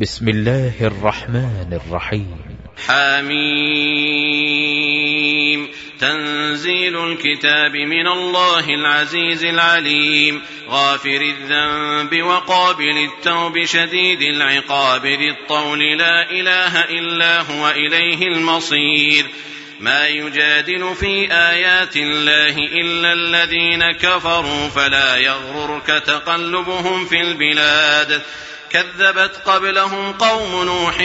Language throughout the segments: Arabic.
بسم الله الرحمن الرحيم. حميم. تنزيل الكتاب من الله العزيز العليم. غافر الذنب وقابل التوب شديد العقاب ذي الطول لا إله إلا هو إليه المصير. ما يجادل في آيات الله إلا الذين كفروا فلا يغررك تقلبهم في البلاد. كذبت قبلهم قوم نوح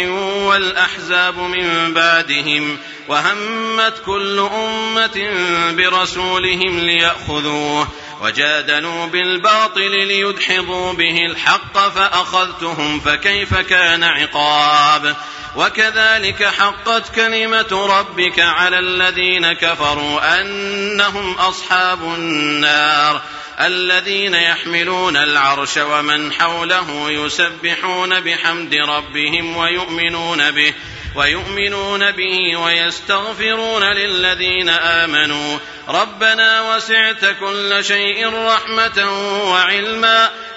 والأحزاب من بعدهم وهمت كل أمة برسولهم ليأخذوه وجادلوا بالباطل ليدحضوا به الحق فأخذتهم فكيف كان عقاب وكذلك حقت كلمة ربك على الذين كفروا أنهم أصحاب النار الذين يحملون العرش ومن حوله يسبحون بحمد ربهم ويؤمنون به ويؤمنون به ويستغفرون للذين آمنوا. ربنا وسعت كل شيء رحمة وعلما.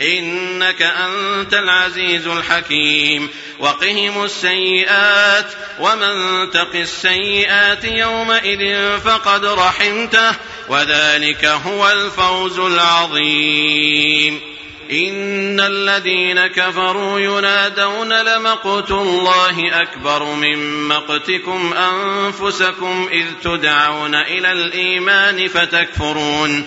إنك أنت العزيز الحكيم وقهم السيئات ومن تق السيئات يومئذ فقد رحمته وذلك هو الفوز العظيم إن الذين كفروا ينادون لمقت الله أكبر من مقتكم أنفسكم إذ تدعون إلى الإيمان فتكفرون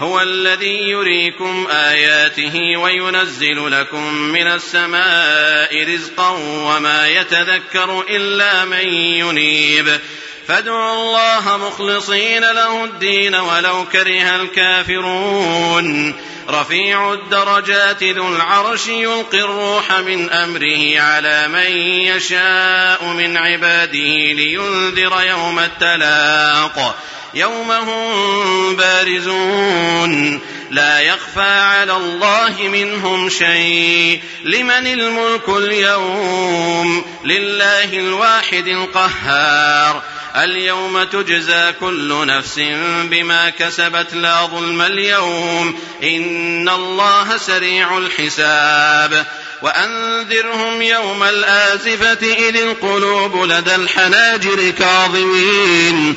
هو الذي يريكم آياته وينزل لكم من السماء رزقا وما يتذكر إلا من ينيب. فادعوا الله مخلصين له الدين ولو كره الكافرون. رفيع الدرجات ذو العرش يلقي الروح من أمره على من يشاء من عباده لينذر يوم التلاق. يوم هم بارزون. لا يخفى على الله منهم شيء. لمن الملك اليوم؟ لله الواحد القهار. اليوم تجزى كل نفس بما كسبت لا ظلم اليوم. إن الله سريع الحساب. وأنذرهم يوم الآزفة إذ القلوب لدى الحناجر كاظمين.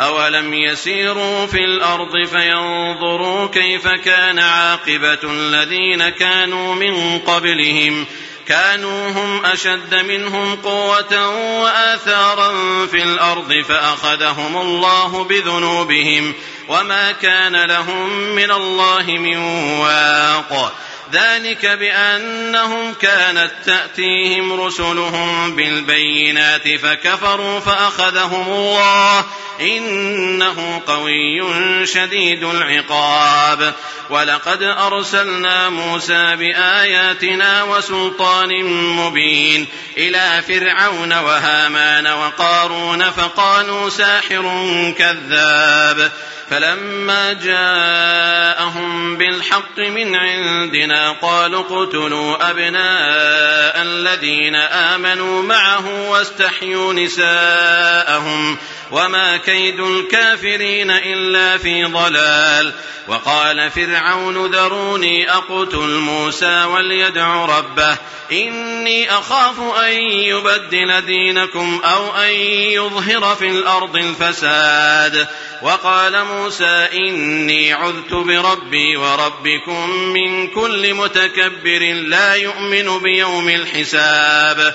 اولم يسيروا في الأرض فينظروا كيف كان عاقبه الذين كانوا من قبلهم كانوا هم اشد منهم قوه واثارا في الأرض فاخذهم الله بذنوبهم وما كان لهم من الله من واق ذلك بانهم كانت تاتيهم رسلهم بالبينات فكفروا فاخذهم الله إنه قوي شديد العقاب. ولقد أرسلنا موسى بآياتنا وسلطان مبين إلى فرعون وهامان وقارون فقالوا ساحر كذاب. فلما جاءهم بالحق من عندنا قالوا اقتلوا أبناء الذين آمنوا معه واستحيوا نساءهم. وما كيد الكافرين إلا في ضلال وقال فرعون ذروني أقتل موسى وليدع ربه إني أخاف أن يبدل دينكم أو أن يظهر في الأرض الفساد وقال موسى إني عذت بربي وربكم من كل متكبر لا يؤمن بيوم الحساب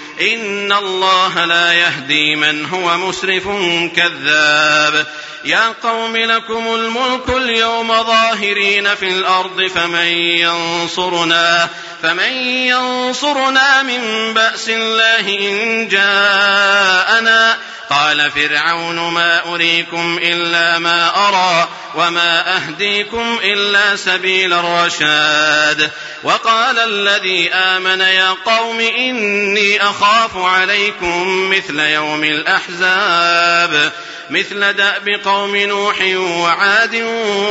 إن الله لا يهدي من هو مسرف كذاب. يا قوم لكم الملك اليوم ظاهرين في الأرض فمن ينصرنا فمن ينصرنا من بأس الله إن جاءنا؟ قال فرعون ما أريكم إلا ما أرى وما أهديكم إلا سبيل الرشاد. وقال الذي آمن يا قوم إني أخاف عليكم مثل يوم الأحزاب. مثل دأب قوم نوح وعاد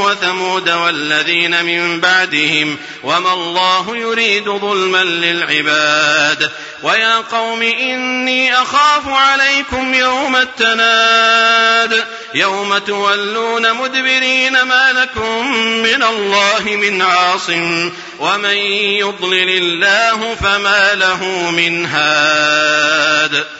وثمود والذين من بعدهم وما الله يريد ظلما للعباد ويا قوم إني أخاف عليكم يوم التناد يوم تولون مدبرين ما لكم من الله من عاصم ومن يضلل الله فما له من هاد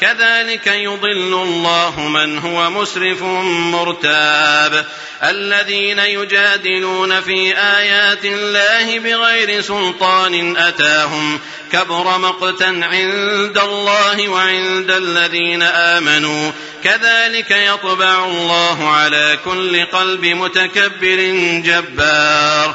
كذلك يضل الله من هو مسرف مرتاب. الذين يجادلون في آيات الله بغير سلطان أتاهم كبر مقتا عند الله وعند الذين آمنوا. كذلك يطبع الله على كل قلب متكبر جبار.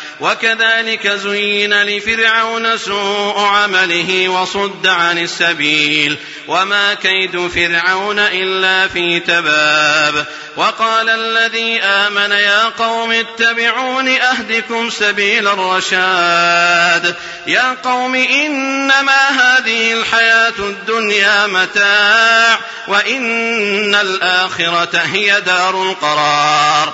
وكذلك زين لفرعون سوء عمله وصد عن السبيل وما كيد فرعون إلا في تباب وقال الذي آمن يا قوم اتبعون أهدكم سبيل الرشاد يا قوم إنما هذه الحياة الدنيا متاع وإن الآخرة هي دار القرار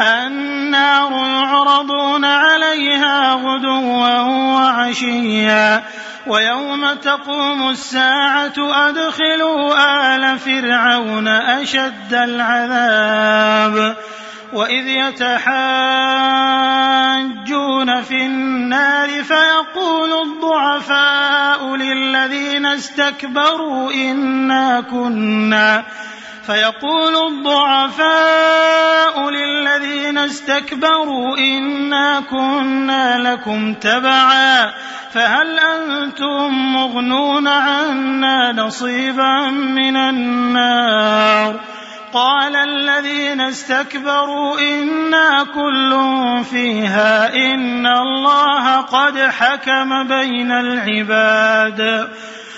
النار يعرضون عليها غدوا وعشيا ويوم تقوم الساعة أدخلوا آل فرعون أشد العذاب وإذ يتحاجون في النار فيقول الضعفاء للذين استكبروا إنا كنا فيقول الضعفاء للذين استكبروا إنا كنا لكم تبعا فهل أنتم مغنون عنا نصيبا من النار قال الذين استكبروا إنا كل فيها إن الله قد حكم بين العباد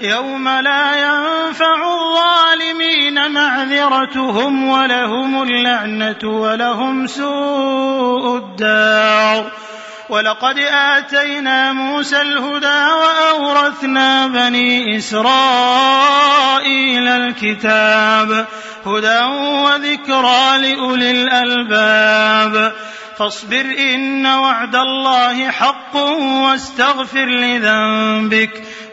يوم لا ينفع الظالمين معذرتهم ولهم اللعنة ولهم سوء الدار. ولقد آتينا موسى الهدى وأورثنا بني إسرائيل الكتاب. هدى وذكرى لأولي الألباب. فاصبر إن وعد الله حق واستغفر لذنبك.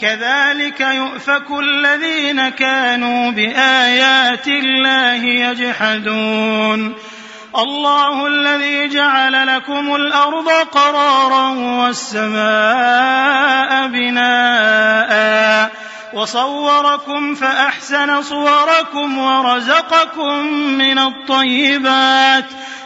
كذلك يؤفك الذين كانوا بآيات الله يجحدون. الله الذي جعل لكم الأرض قرارا والسماء بناءً. وصوركم فأحسن صوركم ورزقكم من الطيبات.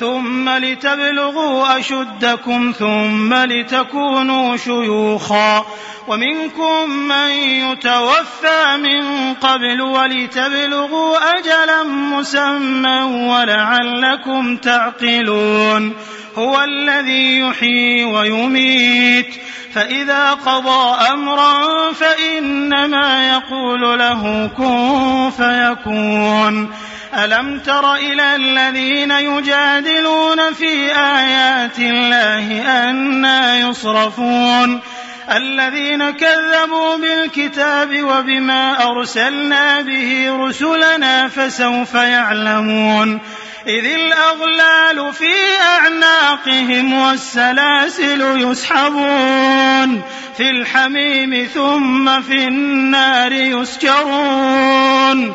ثم لتبلغوا أشدكم ثم لتكونوا شيوخا ومنكم من يتوفى من قبل ولتبلغوا أجلا مسمى ولعلكم تعقلون هو الذي يحيي ويميت فإذا قضى أمرا فإنما يقول له كن فيكون ألم تر إلى الذين يجادلون في آيات الله أنا يصرفون؟ الذين كذبوا بالكتاب وبما أرسلنا به رسلنا فسوف يعلمون. إذ الأغلال في أعناقهم والسلاسل يسحبون. في الحميم ثم في النار يسجرون.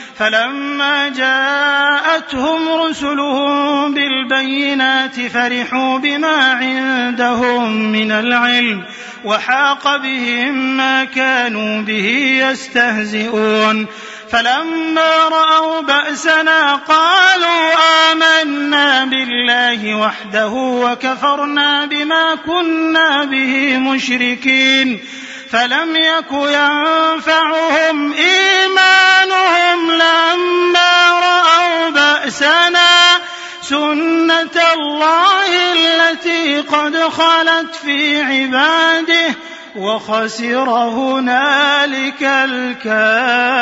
فلما جاءتهم رسلهم بالبينات فرحوا بما عندهم من العلم وحاق بهم ما كانوا به يستهزئون. فلما رأوا بأسنا قالوا آمنا بالله وحده وكفرنا بما كنا به مشركين. فلم يك ينفعهم إيمانهم لما رأوا بأسنا سنة الله التي قد خلت في عباده وخسر هنالك الكافرون.